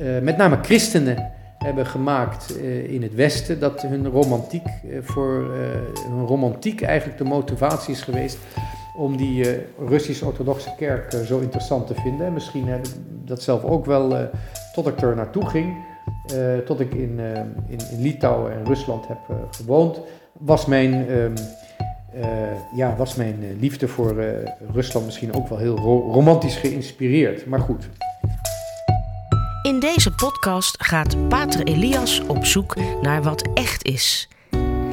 uh, met name christenen hebben gemaakt uh, in het Westen, dat hun romantiek, uh, voor hun romantiek eigenlijk de motivatie is geweest om die Russisch-orthodoxe kerk zo interessant te vinden. En misschien heb ik dat zelf ook wel tot ik er naartoe ging, tot ik in, in, in, Litouwen en Rusland heb gewoond, was mijn uh, ja, was mijn eh, liefde voor Rusland misschien ook wel heel ro romantisch geïnspireerd. Maar goed. In deze podcast gaat Pater Elias op zoek naar wat echt is.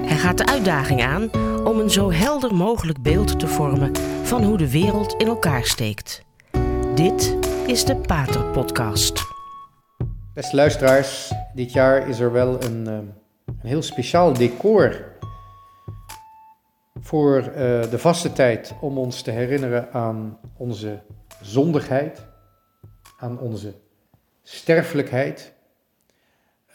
Hij gaat de uitdaging aan om een zo helder mogelijk beeld te vormen van hoe de wereld in elkaar steekt. Dit is de Pater Podcast. Beste luisteraars, dit jaar is er wel een, een heel speciaal decor voor uh, de vaste tijd om ons te herinneren aan onze zondigheid, aan onze sterfelijkheid,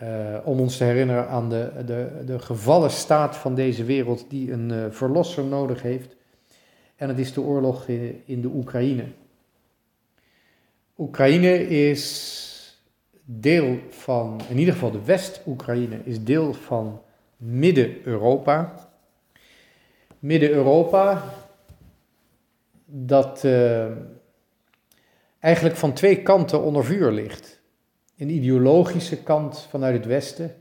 uh, om ons te herinneren aan de, de, de gevallen staat van deze wereld die een uh, verlosser nodig heeft. En het is de oorlog in, in de Oekraïne. Oekraïne is deel van, in ieder geval de West-Oekraïne, is deel van Midden-Europa. Midden-Europa, dat uh, eigenlijk van twee kanten onder vuur ligt. Een ideologische kant vanuit het Westen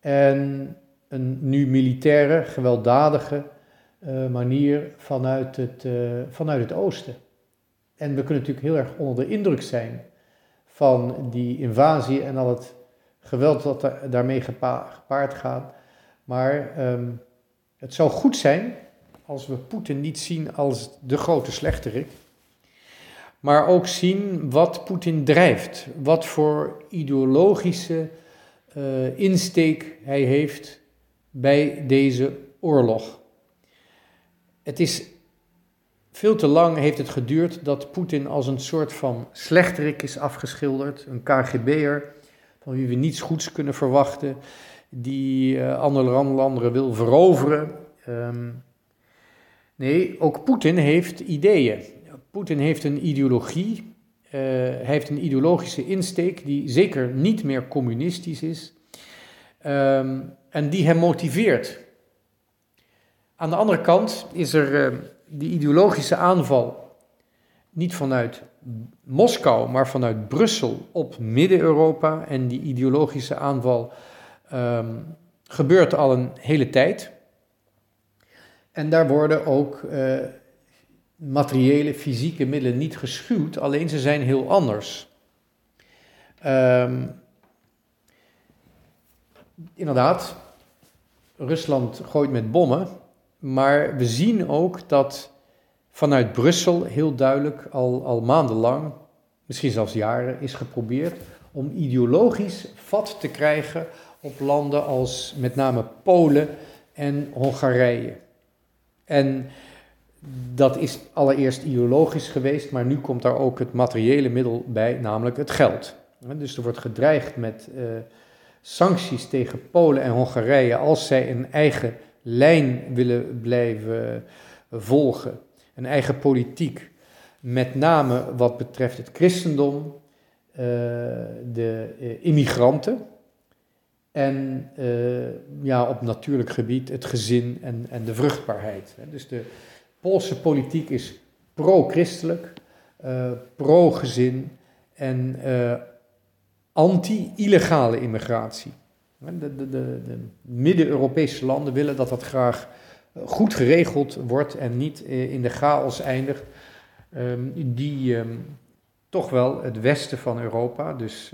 en een nu militaire, gewelddadige uh, manier vanuit het, uh, vanuit het Oosten. En we kunnen natuurlijk heel erg onder de indruk zijn van die invasie en al het geweld dat daarmee gepaard gaat. Maar um, het zou goed zijn als we Poetin niet zien als de grote slechterik, maar ook zien wat Poetin drijft, wat voor ideologische uh, insteek hij heeft bij deze oorlog. Het is veel te lang heeft het geduurd dat Poetin als een soort van slechterik is afgeschilderd, een KGB'er, van wie we niets goeds kunnen verwachten, die uh, andere landen wil veroveren. Um, nee, ook Poetin heeft ideeën. Poetin heeft een ideologie, uh, hij heeft een ideologische insteek die zeker niet meer communistisch is um, en die hem motiveert. Aan de andere kant is er uh, die ideologische aanval niet vanuit Moskou, maar vanuit Brussel op Midden-Europa. En die ideologische aanval um, gebeurt al een hele tijd. En daar worden ook uh, materiële, fysieke middelen niet geschuwd, alleen ze zijn heel anders. Um, inderdaad, Rusland gooit met bommen, maar we zien ook dat vanuit Brussel heel duidelijk al, al maandenlang, misschien zelfs jaren, is geprobeerd om ideologisch vat te krijgen op landen als met name Polen en Hongarije. En dat is allereerst ideologisch geweest, maar nu komt daar ook het materiële middel bij, namelijk het geld. Dus er wordt gedreigd met uh, sancties tegen Polen en Hongarije als zij een eigen lijn willen blijven volgen, een eigen politiek. Met name wat betreft het christendom, uh, de uh, immigranten, en ja, op natuurlijk gebied het gezin en, en de vruchtbaarheid. Dus de Poolse politiek is pro-christelijk, uh, pro-gezin en uh, anti-illegale immigratie. De, de, de, de Midden-Europese landen willen dat dat graag goed geregeld wordt en niet in de chaos eindigt, um, die um, toch wel het westen van Europa, dus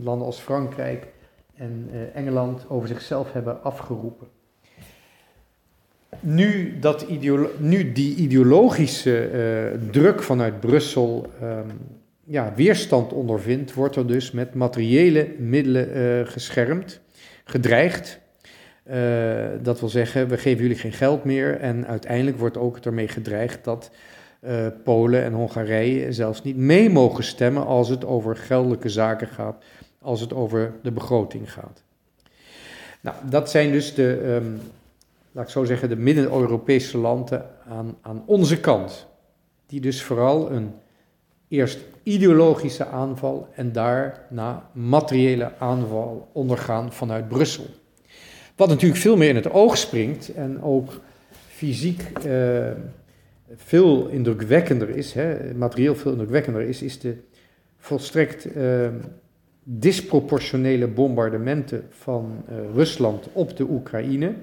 landen als Frankrijk, en Engeland over zichzelf hebben afgeroepen. Nu, dat nu die ideologische uh, druk vanuit Brussel um, ja, weerstand ondervindt, wordt er dus met materiële middelen uh, geschermd, gedreigd. dat wil zeggen, we geven jullie geen geld meer. En uiteindelijk wordt ook ermee gedreigd dat Polen en Hongarije zelfs niet mee mogen stemmen als het over geldelijke zaken gaat als het over de begroting gaat. Nou, dat zijn dus de, um, laat ik zo zeggen, de Midden-Europese landen aan, aan onze kant. Die dus vooral een eerst ideologische aanval en daarna materiële aanval ondergaan vanuit Brussel. Wat natuurlijk veel meer in het oog springt en ook fysiek uh, veel indrukwekkender is, hè, materieel veel indrukwekkender is, is de volstrekt uh, disproportionele bombardementen van uh, Rusland op de Oekraïne.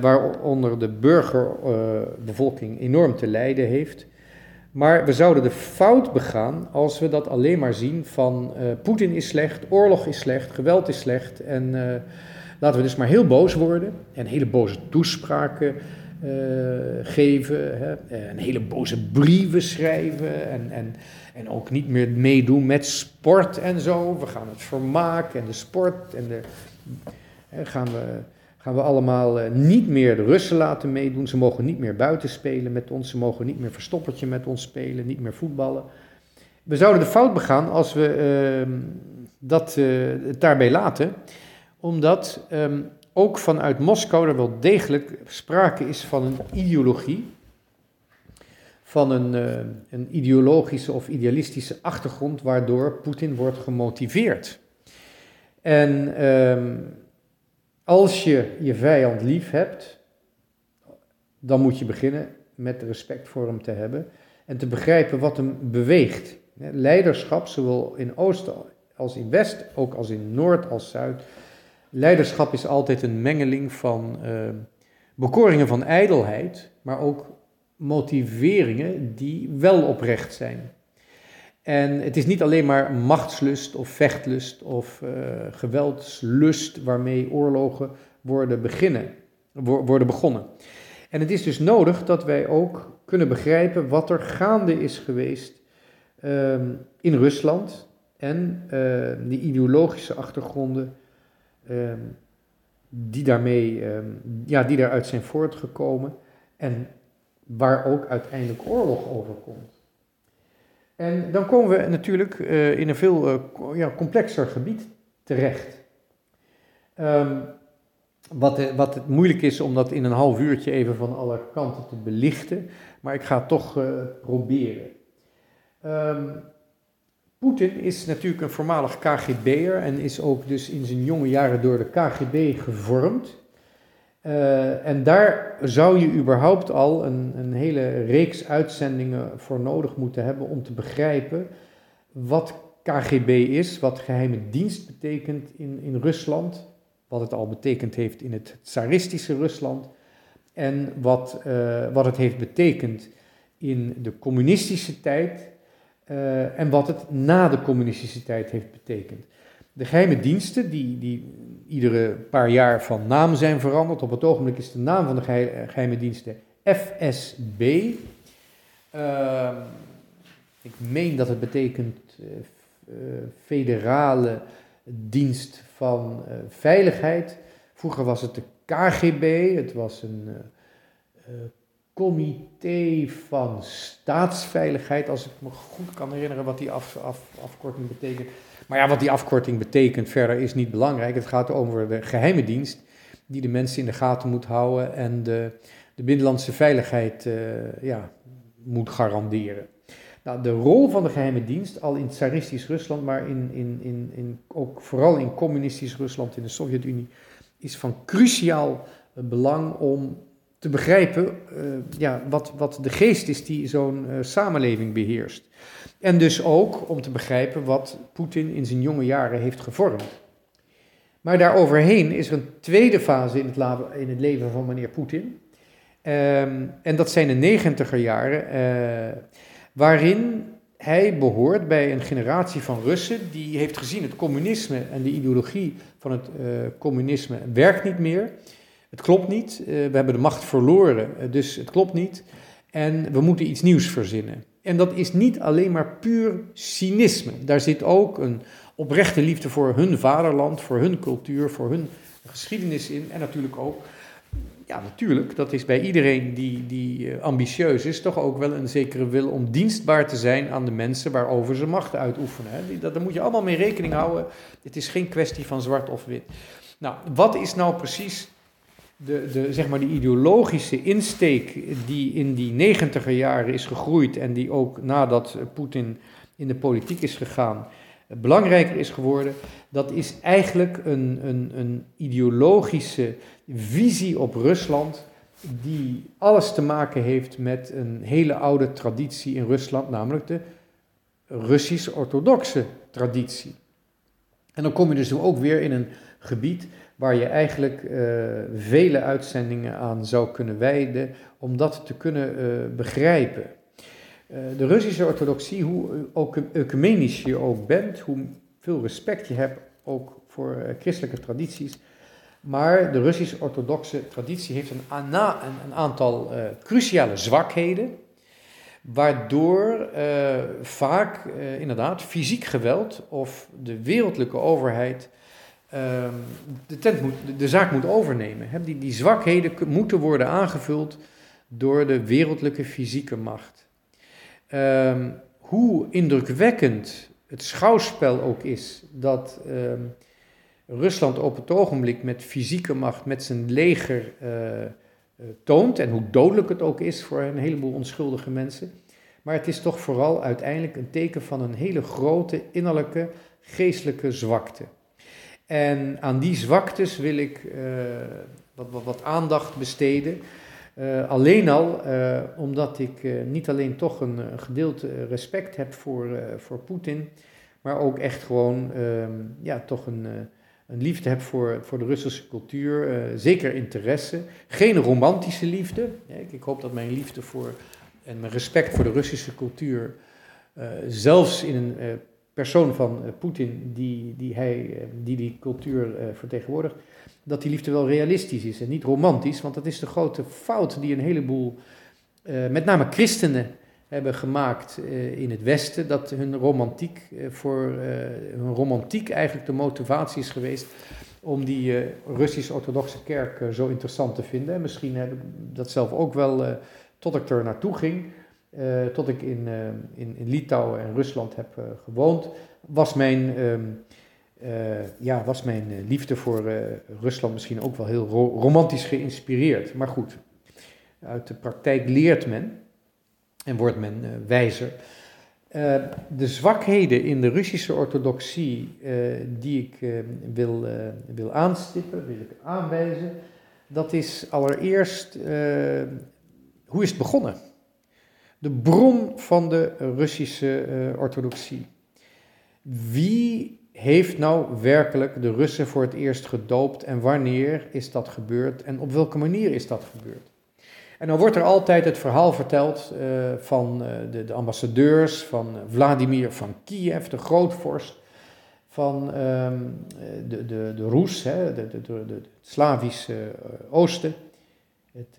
Waaronder de burgerbevolking enorm te lijden heeft. Maar we zouden de fout begaan als we dat alleen maar zien van Poetin is slecht, oorlog is slecht, geweld is slecht en Laten we dus maar heel boos worden en hele boze toespraken uh, geven, hè, en hele boze brieven schrijven en, en, en ook niet meer meedoen met sport en zo. We gaan het vermaak en de sport en de, hè, gaan, we, we allemaal uh, niet meer de Russen laten meedoen. Ze mogen niet meer buiten spelen met ons, ze mogen niet meer verstoppertje met ons spelen, niet meer voetballen. We zouden de fout begaan als we uh, dat uh, daarbij laten omdat um, ook vanuit Moskou er wel degelijk sprake is van een ideologie, van een, uh, een ideologische of idealistische achtergrond waardoor Poetin wordt gemotiveerd. En um, als je je vijand lief hebt, dan moet je beginnen met respect voor hem te hebben en te begrijpen wat hem beweegt. Leiderschap, zowel in Oost als in West, ook als in Noord als Zuid, Leiderschap is altijd een mengeling van uh, bekoringen van ijdelheid, maar ook motiveringen die wel oprecht zijn. En het is niet alleen maar machtslust of vechtlust of uh, geweldslust waarmee oorlogen worden, beginnen, worden begonnen. En het is dus nodig dat wij ook kunnen begrijpen wat er gaande is geweest uh, in Rusland en uh, de ideologische achtergronden Ehm, die, daarmee, ehm, ja, die daaruit zijn voortgekomen en waar ook uiteindelijk oorlog over komt. En dan komen we natuurlijk uh, in een veel uh, ja, complexer gebied terecht. Um, wat, wat het moeilijk is om dat in een half uurtje even van alle kanten te belichten, maar ik ga het toch proberen. Um, Poetin is natuurlijk een voormalig KGB'er en is ook dus in zijn jonge jaren door de KGB gevormd. Uh, en daar zou je überhaupt al een, een, hele reeks uitzendingen voor nodig moeten hebben om te begrijpen wat KGB is, wat geheime dienst betekent in, in Rusland, wat het al betekend heeft in het tsaristische Rusland en wat, uh, wat het heeft betekend in de communistische tijd uh, en wat het na de communistische tijd heeft betekend. De geheime diensten, die, die iedere paar jaar van naam zijn veranderd, op het ogenblik is de naam van de geheime diensten FSB. Ehm, ik meen dat het betekent uh, Federale Dienst van Veiligheid. Vroeger was het de KGB, het was een comité van staatsveiligheid, als ik me goed kan herinneren wat die af, af, afkorting betekent. Maar ja, wat die afkorting betekent verder is niet belangrijk. Het gaat over de geheime dienst die de mensen in de gaten moet houden en de, de binnenlandse veiligheid uh, ja, moet garanderen. Nou, de rol van de geheime dienst, al in tsaristisch Rusland, maar in, in, in, in, ook vooral in communistisch Rusland, in de Sovjet-Unie, is van cruciaal belang om te begrijpen uh, ja, wat, wat de geest is die zo'n uh, samenleving beheerst. En dus ook om te begrijpen wat Poetin in zijn jonge jaren heeft gevormd. Maar daaroverheen is er een tweede fase in het, in het leven van meneer Poetin. Um, en dat zijn de negentiger jaren, uh, waarin hij behoort bij een generatie van Russen die heeft gezien het communisme en de ideologie van het communisme werkt niet meer. Het klopt niet, eh, we hebben de macht verloren, eh, dus het klopt niet. En we moeten iets nieuws verzinnen. En dat is niet alleen maar puur cynisme. Daar zit ook een oprechte liefde voor hun vaderland, voor hun cultuur, voor hun geschiedenis in. En natuurlijk ook, ja natuurlijk, dat is bij iedereen die, die eh, ambitieus is, toch ook wel een zekere wil om dienstbaar te zijn aan de mensen waarover ze macht uitoefenen. Hè. Daar moet je allemaal mee rekening houden. Het is geen kwestie van zwart of wit. Nou, wat is nou precies de, de, zeg maar die ideologische insteek die in die negentiger jaren is gegroeid en die ook nadat Poetin in de politiek is gegaan, belangrijker is geworden, dat is eigenlijk een, een, een ideologische visie op Rusland die alles te maken heeft met een hele oude traditie in Rusland, namelijk de Russisch-orthodoxe traditie. En dan kom je dus ook weer in een gebied waar je eigenlijk uh, vele uitzendingen aan zou kunnen wijden om dat te kunnen uh, begrijpen. Uh, de Russische orthodoxie, hoe ook ecumenisch je ook bent, hoe veel respect je hebt ook voor christelijke tradities, maar de Russisch-orthodoxe traditie heeft een, een, een aantal cruciale zwakheden, waardoor vaak inderdaad fysiek geweld of de wereldlijke overheid de, tent moet, de zaak moet overnemen. Die, die zwakheden moeten worden aangevuld door de wereldlijke fysieke macht. Ehm, hoe indrukwekkend het schouwspel ook is dat ehm, Rusland op het ogenblik met fysieke macht, met zijn leger uh, toont, en hoe dodelijk het ook is voor een heleboel onschuldige mensen. Maar het is toch vooral uiteindelijk een teken van een hele grote innerlijke geestelijke zwakte. En aan die zwaktes wil ik uh, wat, wat, aandacht besteden. Uh, alleen al uh, omdat ik niet alleen toch een, een gedeelte respect heb voor, voor Poetin, maar ook echt gewoon ehm, ja, toch een, een liefde heb voor, voor de Russische cultuur. zeker interesse. Geen romantische liefde. Ik, ik, hoop dat mijn liefde voor en mijn respect voor de Russische cultuur zelfs in een persoon van uh, Poetin die, die, hij, uh, die die cultuur uh, vertegenwoordigt, dat die liefde wel realistisch is en niet romantisch, want dat is de grote fout die een heleboel, met name christenen, hebben gemaakt in het Westen, dat hun romantiek, voor, hun romantiek eigenlijk de motivatie is geweest om die Russisch-orthodoxe kerk zo interessant te vinden. En misschien heb dat zelf ook wel, tot ik er naartoe ging, uh, tot ik in, uh, in, in, Litouwen en Rusland heb uh, gewoond, was mijn, um, ja, was mijn liefde voor Rusland misschien ook wel heel ro romantisch geïnspireerd. Maar goed, uit de praktijk leert men en wordt men wijzer. de zwakheden in de Russische orthodoxie die ik wil, wil aanstippen, wil ik aanwijzen, dat is allereerst, hoe is het begonnen? De bron van de Russische uh, orthodoxie. Wie heeft nou werkelijk de Russen voor het eerst gedoopt en wanneer is dat gebeurd en op welke manier is dat gebeurd? En dan wordt er altijd het verhaal verteld uh, van uh, de, de, ambassadeurs, van Vladimir van Kiev, de grootvorst, van um, de, de, de Roes, hè, de, de, de, Slavische oosten, het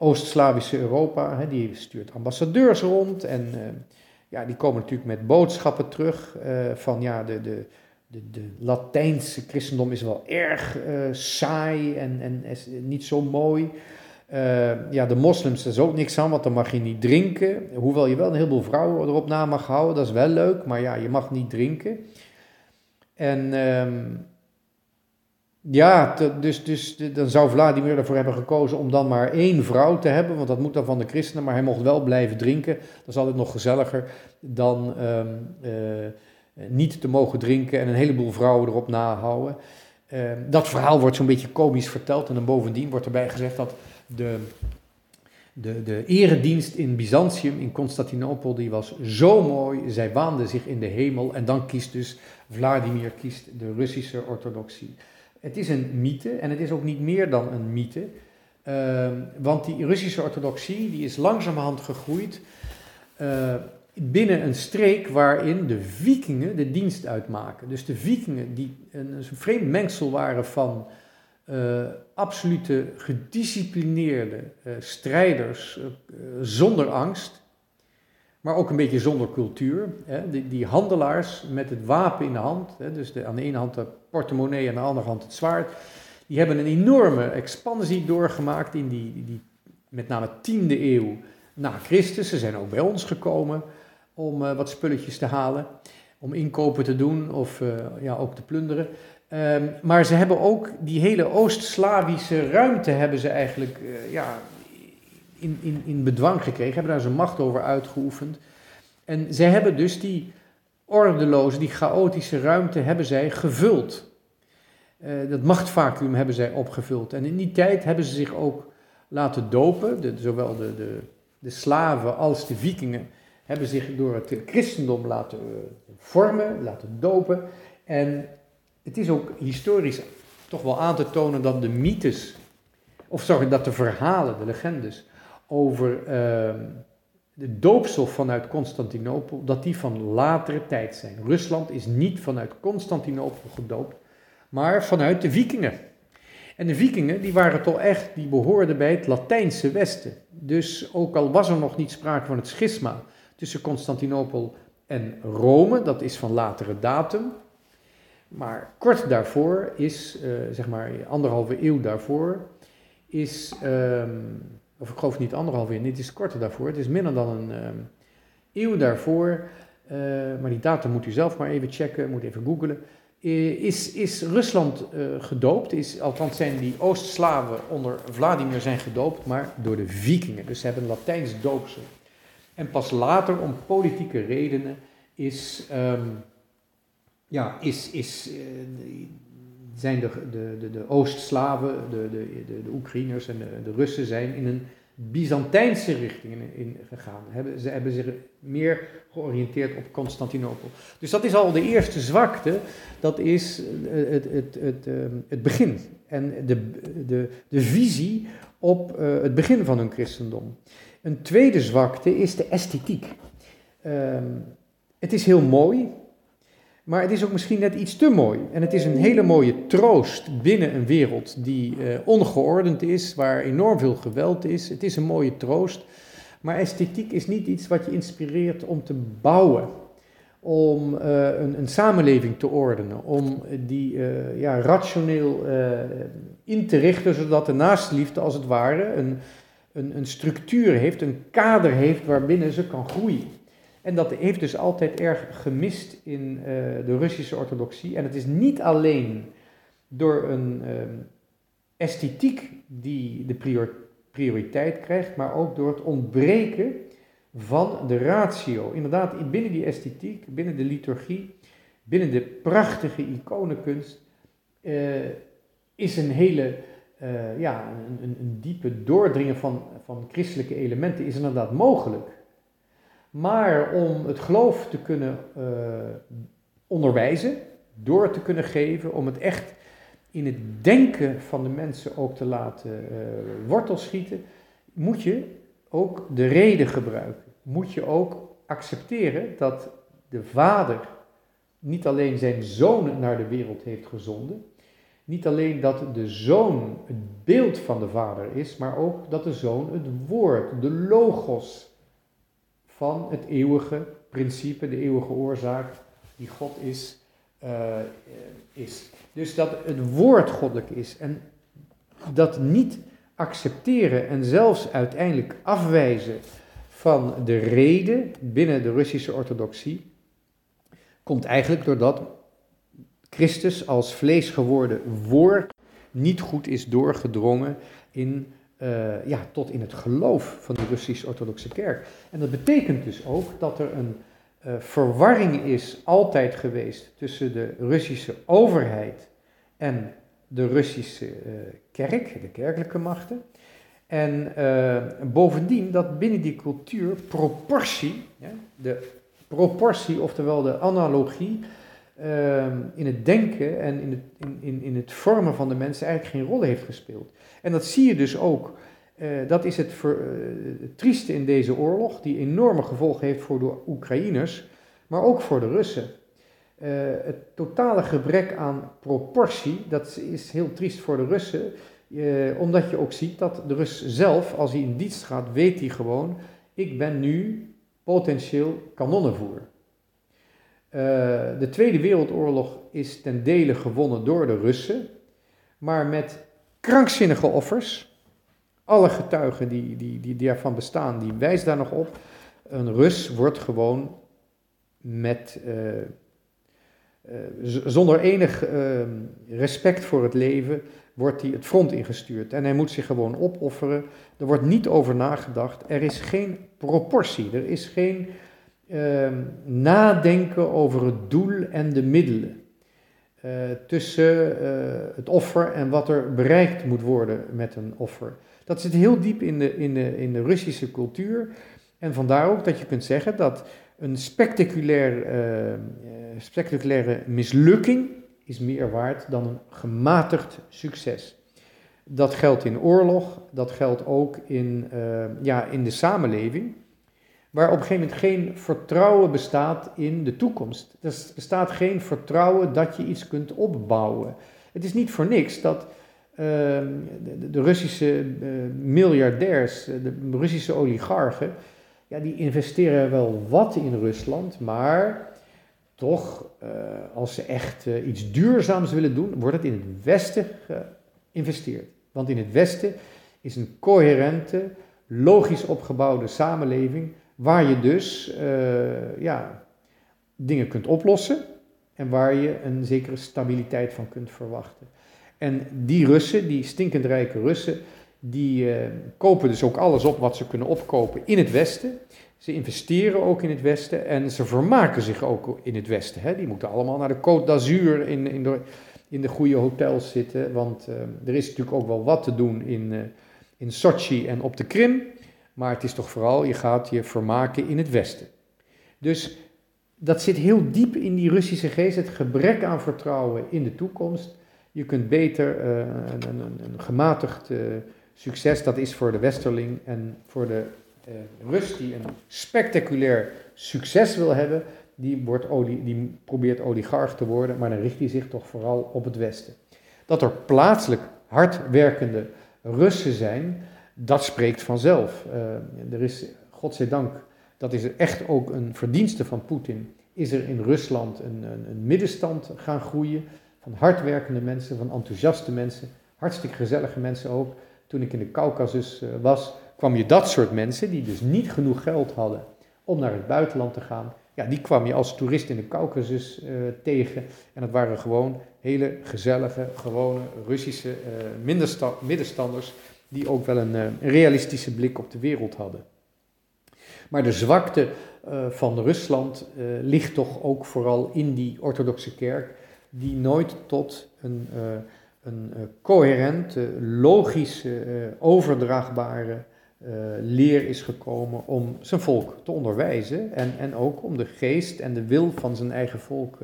Oost-Slavische Europa, hè, die stuurt ambassadeurs rond en uh, ja, die komen natuurlijk met boodschappen terug uh, van ja, de, de, de, de, Latijnse christendom is wel erg uh, saai en, en is niet zo mooi. ja, de moslims, is ook niks aan, want dan mag je niet drinken. Hoewel je wel een heleboel vrouwen erop na mag houden, dat is wel leuk, maar ja, je mag niet drinken. En... Ja, dus, dus dan zou Vladimir ervoor hebben gekozen om dan maar één vrouw te hebben, want dat moet dan van de christenen, maar hij mocht wel blijven drinken. Dat is altijd nog gezelliger dan um, uh, niet te mogen drinken en een heleboel vrouwen erop nahouden. Uh, dat verhaal wordt zo'n beetje komisch verteld en dan bovendien wordt erbij gezegd dat de, de, de eredienst in Byzantium, in Constantinopel, die was zo mooi, zij waanden zich in de hemel en dan kiest dus Vladimir kiest de Russische orthodoxie. Het is een mythe en het is ook niet meer dan een mythe. Uh, want die Russische orthodoxie die is langzamerhand gegroeid uh, binnen een streek waarin de vikingen de dienst uitmaken. Dus de vikingen die een, een vreemd mengsel waren van uh, absolute gedisciplineerde uh, strijders zonder angst, maar ook een beetje zonder cultuur. Hè. Die, die, handelaars met het wapen in de hand, hè, dus de, aan de ene hand de portemonnee en aan de andere hand het zwaard, die hebben een enorme expansie doorgemaakt in die, die met name 10e eeuw na Christus. Ze zijn ook bij ons gekomen om uh, wat spulletjes te halen, om inkopen te doen of uh, ja, ook te plunderen. Ehm, maar ze hebben ook die hele Oost-Slavische ruimte hebben ze eigenlijk uh, ja, in, in, in bedwang gekregen, hebben daar zijn macht over uitgeoefend. En ze hebben dus die ordeloze, die chaotische ruimte hebben zij gevuld. Uh, dat machtsvacuum hebben zij opgevuld. En in die tijd hebben ze zich ook laten dopen, zowel de, de, de slaven als de vikingen hebben zich door het christendom laten uh, vormen, laten dopen. En het is ook historisch toch wel aan te tonen dat de mythes, of sorry, dat de verhalen, de legendes over uh, de doopsel vanuit Constantinopel, dat die van latere tijd zijn. Rusland is niet vanuit Constantinopel gedoopt, maar vanuit de vikingen. En de vikingen, die waren toch echt, die behoorden bij het Latijnse Westen. Dus ook al was er nog niet sprake van het schisma tussen Constantinopel en Rome, dat is van latere datum. Maar kort daarvoor is, uh, zeg maar anderhalve eeuw daarvoor, is, um, of ik geloof niet anderhalve eeuw, dit is korter daarvoor, het is minder dan een um, eeuw daarvoor, uh, maar die datum moet u zelf maar even checken, moet even googlen. Eh, is, is Rusland uh, gedoopt, is, althans zijn die Oost-Slaven onder Vladimir zijn gedoopt, maar door de vikingen. Dus ze hebben een Latijns doopsel. En pas later, om politieke redenen, is, um, ja, is, is, zijn de, de, de, de Oost-Slaven, de, de, de, Oekraïners en de, de Russen zijn in een Byzantijnse richting in, gegaan. Hebben, ze hebben zich meer georiënteerd op Constantinopel. Dus dat is al de eerste zwakte, dat is het, het, het, het, ehm, het begin. En de, de, de visie op uh, het begin van hun christendom. Een tweede zwakte is de esthetiek. Um, het is heel mooi, maar het is ook misschien net iets te mooi. En het is een hele mooie troost binnen een wereld die uh, ongeordend is, waar enorm veel geweld is. Het is een mooie troost. Maar esthetiek is niet iets wat je inspireert om te bouwen. Om uh, een, een, samenleving te ordenen. Om die uh, ja, rationeel in te richten, zodat de naastenliefde als het ware een, een, een structuur heeft, een kader heeft waarbinnen ze kan groeien. En dat heeft dus altijd erg gemist in uh, de Russische orthodoxie. En het is niet alleen door een uh, esthetiek die de prior prioriteit krijgt, maar ook door het ontbreken van de ratio. Inderdaad, binnen die esthetiek, binnen de liturgie, binnen de prachtige iconenkunst, uh, is een hele, ja, een, een, diepe doordringen van, van christelijke elementen is inderdaad mogelijk. Maar om het geloof te kunnen uh, onderwijzen, door te kunnen geven, om het echt in het denken van de mensen ook te laten uh, wortel schieten, moet je ook de reden gebruiken. Moet je ook accepteren dat de vader niet alleen zijn zoon naar de wereld heeft gezonden, niet alleen dat de zoon het beeld van de vader is, maar ook dat de zoon het woord, de logos, van het eeuwige principe, de eeuwige oorzaak die God is, uh, is. Dus dat het woord goddelijk is en dat niet accepteren en zelfs uiteindelijk afwijzen van de reden binnen de Russische orthodoxie, komt eigenlijk doordat Christus als vlees geworden woord niet goed is doorgedrongen in uh, ja, tot in het geloof van de Russisch-Orthodoxe Kerk. En dat betekent dus ook dat er een uh, verwarring is altijd geweest tussen de Russische overheid en de Russische uh, kerk, de kerkelijke machten. En bovendien dat binnen die cultuur proportie, de proportie, oftewel de analogie, in het denken en in het, in, in, in het vormen van de mensen eigenlijk geen rol heeft gespeeld. En dat zie je dus ook. Uh, dat is uh, het trieste in deze oorlog, die enorme gevolgen heeft voor de Oekraïners, maar ook voor de Russen. Uh, het totale gebrek aan proportie, dat is heel triest voor de Russen, omdat je ook ziet dat de Rus zelf, als hij in dienst gaat, weet hij gewoon, ik ben nu potentieel kanonnenvoer. De Tweede Wereldoorlog is ten dele gewonnen door de Russen, maar met krankzinnige offers. Alle getuigen die, die, die, ervan bestaan, die wijzen daar nog op. Een Rus wordt gewoon met uh, zonder enig ehm, respect voor het leven wordt hij het front ingestuurd. En hij moet zich gewoon opofferen. Er wordt niet over nagedacht. Er is geen proportie. Er is geen ehm, nadenken over het doel en de middelen. Uh, tussen uh, het offer en wat er bereikt moet worden met een offer. Dat zit heel diep in de, in de, in de Russische cultuur. En vandaar ook dat je kunt zeggen dat een spectaculair, uh, spectaculaire mislukking is meer waard dan een gematigd succes. Dat geldt in oorlog, dat geldt ook in, uh, ja, in de samenleving, waar op een gegeven moment geen vertrouwen bestaat in de toekomst. Er bestaat geen vertrouwen dat je iets kunt opbouwen. Het is niet voor niks dat uh, de, de, Russische uh, miljardairs, de Russische oligarchen, ja, die investeren wel wat in Rusland, maar toch, uh, als ze echt iets duurzaams willen doen, wordt het in het Westen geïnvesteerd. Want in het Westen is een coherente, logisch opgebouwde samenleving, waar je dus uh, ja, dingen kunt oplossen en waar je een zekere stabiliteit van kunt verwachten. En die Russen, die stinkend rijke Russen, die kopen dus ook alles op wat ze kunnen opkopen in het Westen. Ze investeren ook in het Westen en ze vermaken zich ook in het Westen. Hè. Die moeten allemaal naar de Côte d'Azur in, in, de, in de goede hotels zitten, want uh, er is natuurlijk ook wel wat te doen in, uh, in Sochi en op de Krim. Maar het is toch vooral, je gaat je vermaken in het Westen. Dus dat zit heel diep in die Russische geest, het gebrek aan vertrouwen in de toekomst. Je kunt beter uh, een, een, een, gematigd succes, dat is voor de Westerling en voor de uh, Rus die een spectaculair succes wil hebben, die, wordt die probeert oligarch te worden, maar dan richt hij zich toch vooral op het Westen. Dat er plaatselijk hardwerkende Russen zijn, dat spreekt vanzelf. Uh, er is, godzijdank, dat is echt ook een verdienste van Poetin, is er in Rusland een, een, een middenstand gaan groeien van hardwerkende mensen, van enthousiaste mensen, hartstikke gezellige mensen ook. Toen ik in de Caucasus uh, was, kwam je dat soort mensen, die dus niet genoeg geld hadden om naar het buitenland te gaan, ja, die kwam je als toerist in de Caucasus uh, tegen. En dat waren gewoon hele gezellige, gewone Russische middenstanders, die ook wel een, uh, realistische blik op de wereld hadden. Maar de zwakte van Rusland ligt toch ook vooral in die orthodoxe kerk, die nooit tot een, een coherente, logische, overdraagbare leer is gekomen om zijn volk te onderwijzen en, en ook om de geest en de wil van zijn eigen volk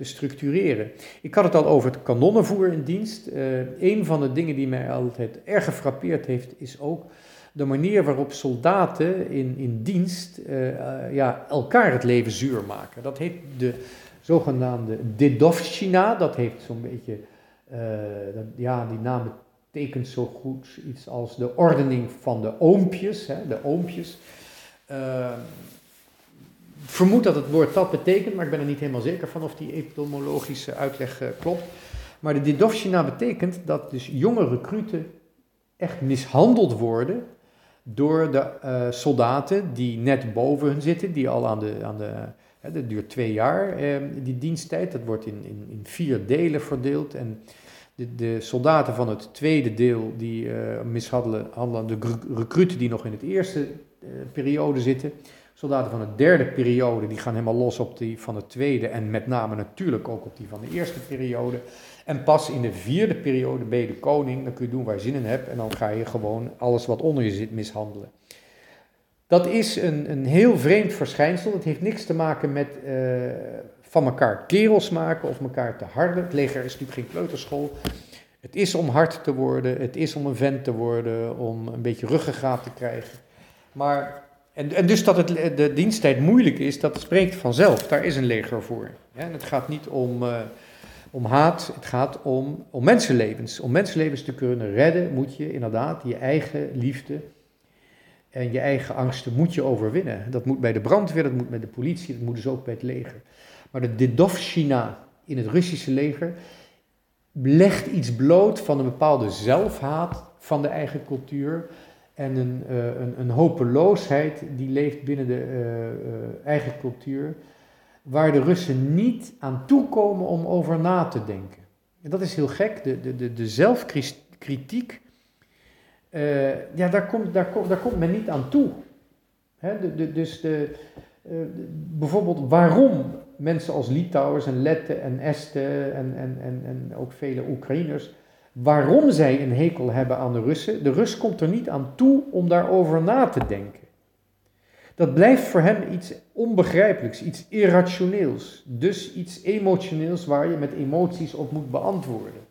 te structureren. Ik had het al over het kanonnenvoer in dienst. Uh, een van de dingen die mij altijd erg gefrappeerd heeft, is ook de manier waarop soldaten in, in dienst ja, elkaar het leven zuur maken. Dat heet de zogenaamde Dedovshina, dat heeft zo'n beetje, ja, die naam tekent zo goed iets als de ordening van de oompjes. Hè, de oompjes. Vermoed dat het woord dat betekent, maar ik ben er niet helemaal zeker van of die etymologische uitleg uh, klopt. Maar de Didovshina betekent dat dus jonge recruten echt mishandeld worden door de uh, soldaten die net boven hun zitten, die al aan de, aan de hè, dat duurt twee jaar, ehm, die diensttijd, dat wordt in, in, in vier delen verdeeld en de, de, soldaten van het tweede deel die uh, mishandelen, de recruten die nog in het eerste periode zitten. Soldaten van de derde periode die gaan helemaal los op die van de tweede en met name natuurlijk ook op die van de eerste periode. En pas in de vierde periode ben je de koning, dan kun je doen waar je zin in hebt en dan ga je gewoon alles wat onder je zit mishandelen. Dat is een, een heel vreemd verschijnsel. Het heeft niks te maken met uh, van elkaar kerels maken of elkaar te harden. Het leger is natuurlijk geen kleuterschool. Het is om hard te worden, het is om een vent te worden, om een beetje ruggengraat te krijgen. Maar, en, en dus dat het, de diensttijd moeilijk is, dat spreekt vanzelf. Daar is een leger voor. En het gaat niet om, uh, om haat, het gaat om, om mensenlevens. Om mensenlevens te kunnen redden moet je inderdaad je eigen liefde en je eigen angsten moet je overwinnen. Dat moet bij de brandweer, dat moet bij de politie, dat moet dus ook bij het leger. Maar de Dedovshina in het Russische leger legt iets bloot van een bepaalde zelfhaat van de eigen cultuur en een, uh, een, een, hopeloosheid die leeft binnen de uh, uh, eigen cultuur. waar de Russen niet aan toekomen om over na te denken. En dat is heel gek, de, de, de, zelfkritiek, ja, daar komt, daar, komt, daar komt men niet aan toe. de, de, dus de, bijvoorbeeld waarom mensen als Litouwers en Letten en Esten en, en, en, en ook vele Oekraïners, waarom zij een hekel hebben aan de Russen, de Rus komt er niet aan toe om daarover na te denken. Dat blijft voor hem iets onbegrijpelijks, iets irrationeels, dus iets emotioneels waar je met emoties op moet beantwoorden.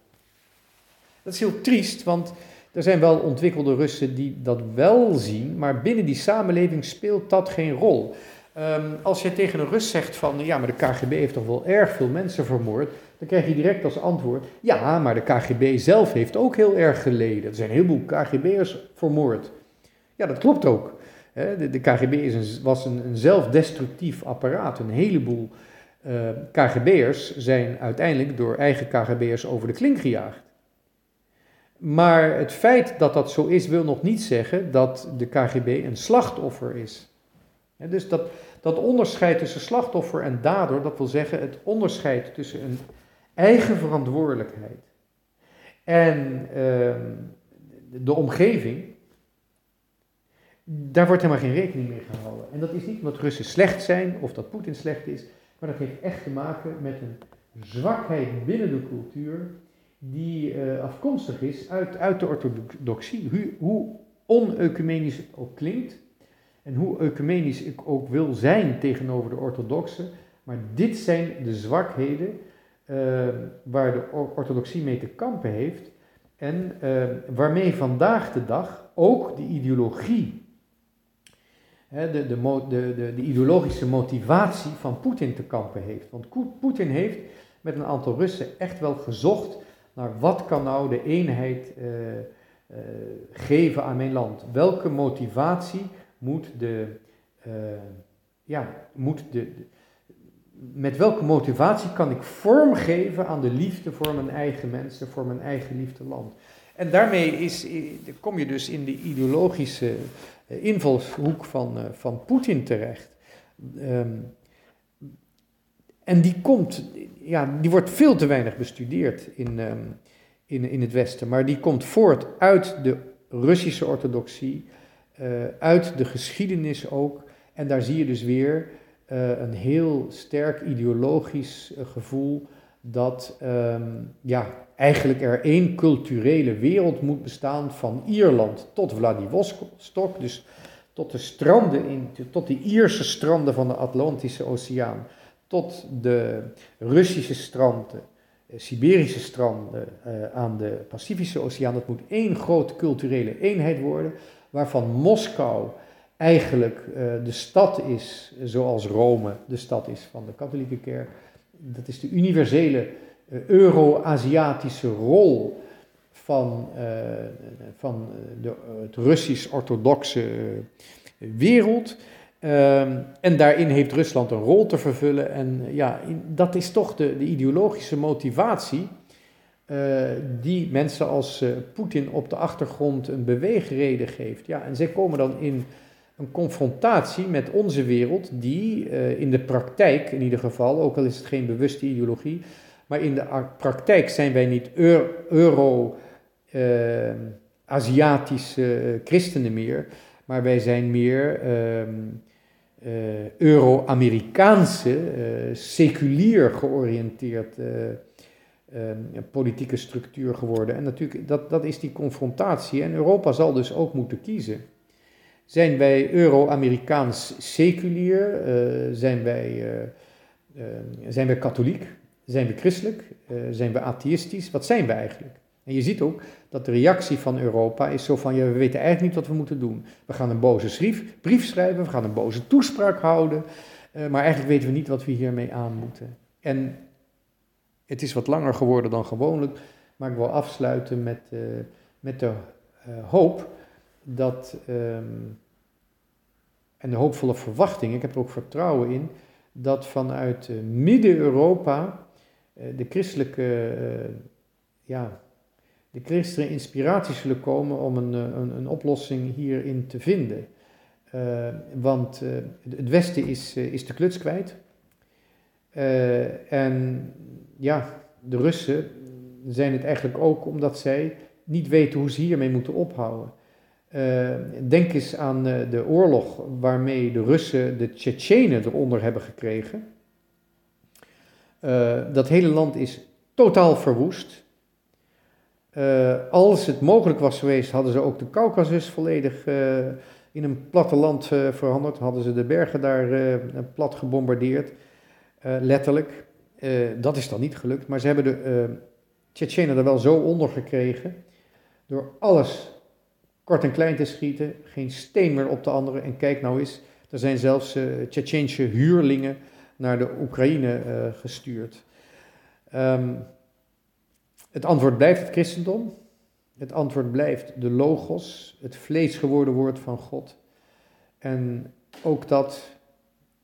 Dat is heel triest, want er zijn wel ontwikkelde Russen die dat wel zien, maar binnen die samenleving speelt dat geen rol. Um, als je tegen een Rus zegt van, ja, maar de KGB heeft toch wel erg veel mensen vermoord, dan krijg je direct als antwoord, ja, maar de KGB zelf heeft ook heel erg geleden. Er zijn een heleboel KGB'ers vermoord. Ja, dat klopt ook. De, KGB is een, was een, een, zelfdestructief apparaat. Een heleboel uh, KGB'ers zijn uiteindelijk door eigen KGB'ers over de klink gejaagd. Maar het feit dat dat zo is, wil nog niet zeggen dat de KGB een slachtoffer is. Dus dat, dat onderscheid tussen slachtoffer en dader, dat wil zeggen het onderscheid tussen een eigen verantwoordelijkheid en uh, de omgeving, daar wordt helemaal geen rekening mee gehouden. En dat is niet omdat Russen slecht zijn of dat Poetin slecht is, maar dat heeft echt te maken met een zwakheid binnen de cultuur die uh, afkomstig is uit, uit de orthodoxie. Hoe, hoe on-ecumenisch het ook klinkt en hoe ecumenisch ik ook wil zijn tegenover de orthodoxen, maar dit zijn de zwakheden uh, waar de orthodoxie mee te kampen heeft en uh, waarmee vandaag de dag ook de ideologie de, de, de, de, de ideologische motivatie van Poetin te kampen heeft. Want Poetin heeft met een aantal Russen echt wel gezocht naar wat kan nou de eenheid uh, geven aan mijn land. Welke motivatie moet de, uh, ja, moet de, met welke motivatie kan ik vorm geven aan de liefde voor mijn eigen mensen, voor mijn eigen liefde land. En daarmee is, kom je dus in de ideologische eh, invalshoek van, uh, van Poetin terecht. Um, en die komt, ja, die wordt veel te weinig bestudeerd in, um, in, in het Westen, maar die komt voort uit de Russische orthodoxie, uit de geschiedenis ook. En daar zie je dus weer uh, een heel sterk ideologisch gevoel dat um, ja, eigenlijk er één culturele wereld moet bestaan van Ierland tot Vladivostok, dus tot de stranden, in, tot de Ierse stranden van de Atlantische Oceaan, tot de Russische stranden, eh, Siberische stranden aan de Pacifische Oceaan. Dat moet één grote culturele eenheid worden, waarvan Moskou eigenlijk uh, de stad is, zoals Rome de stad is van de katholieke kerk. Dat is de universele eh, Euro-Aziatische rol van, uh, van de, het Russisch-orthodoxe wereld. Uh, en daarin heeft Rusland een rol te vervullen. En ja, dat is toch de, de ideologische motivatie die mensen als uh, Poetin op de achtergrond een beweegreden geeft. Ja, en zij komen dan in een confrontatie met onze wereld, die in de praktijk in ieder geval, ook al is het geen bewuste ideologie, maar in de praktijk zijn wij niet Euro-Aziatische ehm, uh, christenen meer, maar wij zijn meer uh, Euro-Amerikaanse, seculier georiënteerd ehm, politieke structuur geworden. En natuurlijk, dat, dat is die confrontatie. En Europa zal dus ook moeten kiezen. Zijn wij Euro-Amerikaans seculier? zijn, wij, zijn wij katholiek? Zijn we christelijk? Zijn we atheïstisch? Wat zijn we eigenlijk? En je ziet ook dat de reactie van Europa is zo van, ja, we weten eigenlijk niet wat we moeten doen. We gaan een boze brief schrijven, we gaan een boze toespraak houden, maar eigenlijk weten we niet wat we hiermee aan moeten. En het is wat langer geworden dan gewoonlijk, maar ik wil afsluiten met, met de hoop dat, um, en de hoopvolle verwachting, ik heb er ook vertrouwen in, dat vanuit Midden-Europa eh, de christelijke, uh, ja, de christelijke inspiratie zullen komen om een, eh, een, een oplossing hierin te vinden. Want het Westen is, is de kluts kwijt. En ja, de Russen zijn het eigenlijk ook omdat zij niet weten hoe ze hiermee moeten ophouden. Uh, denk eens aan uh, de oorlog waarmee de Russen de Tsjetsjenen eronder hebben gekregen. dat hele land is totaal verwoest. als het mogelijk was geweest, hadden ze ook de Caucasus volledig in een platteland veranderd. Hadden ze de bergen daar plat gebombardeerd. Eh, letterlijk. Eh, dat is dan niet gelukt, maar ze hebben de Tsjetsjenen er wel zo onder gekregen, door alles kort en klein te schieten, geen steen meer op de andere. En kijk nou eens, er zijn zelfs uh, huurlingen naar de Oekraïne gestuurd. Um, het antwoord blijft het christendom. Het antwoord blijft de logos, het vlees geworden woord van God. En ook dat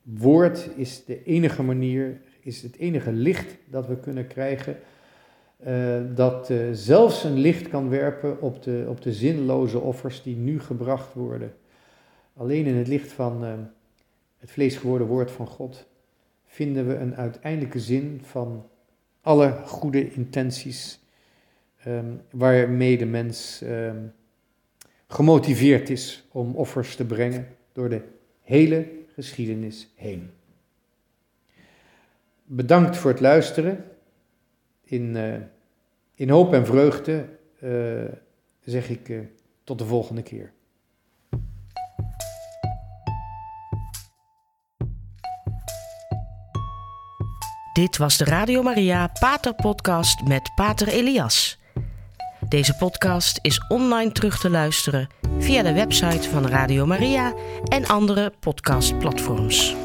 woord is de enige manier, is het enige licht dat we kunnen krijgen. Uh, dat uh, zelfs een licht kan werpen op de, op de zinloze offers die nu gebracht worden. Alleen in het licht van uh, het vleesgeworden woord van God vinden we een uiteindelijke zin van alle goede intenties um, waarmee de mens um, gemotiveerd is om offers te brengen door de hele geschiedenis heen. Bedankt voor het luisteren. In, uh, in hoop en vreugde uh, zeg ik uh, tot de volgende keer. Dit was de Radio Maria Pater Podcast met Pater Elias. Deze podcast is online terug te luisteren via de website van Radio Maria en andere podcastplatforms.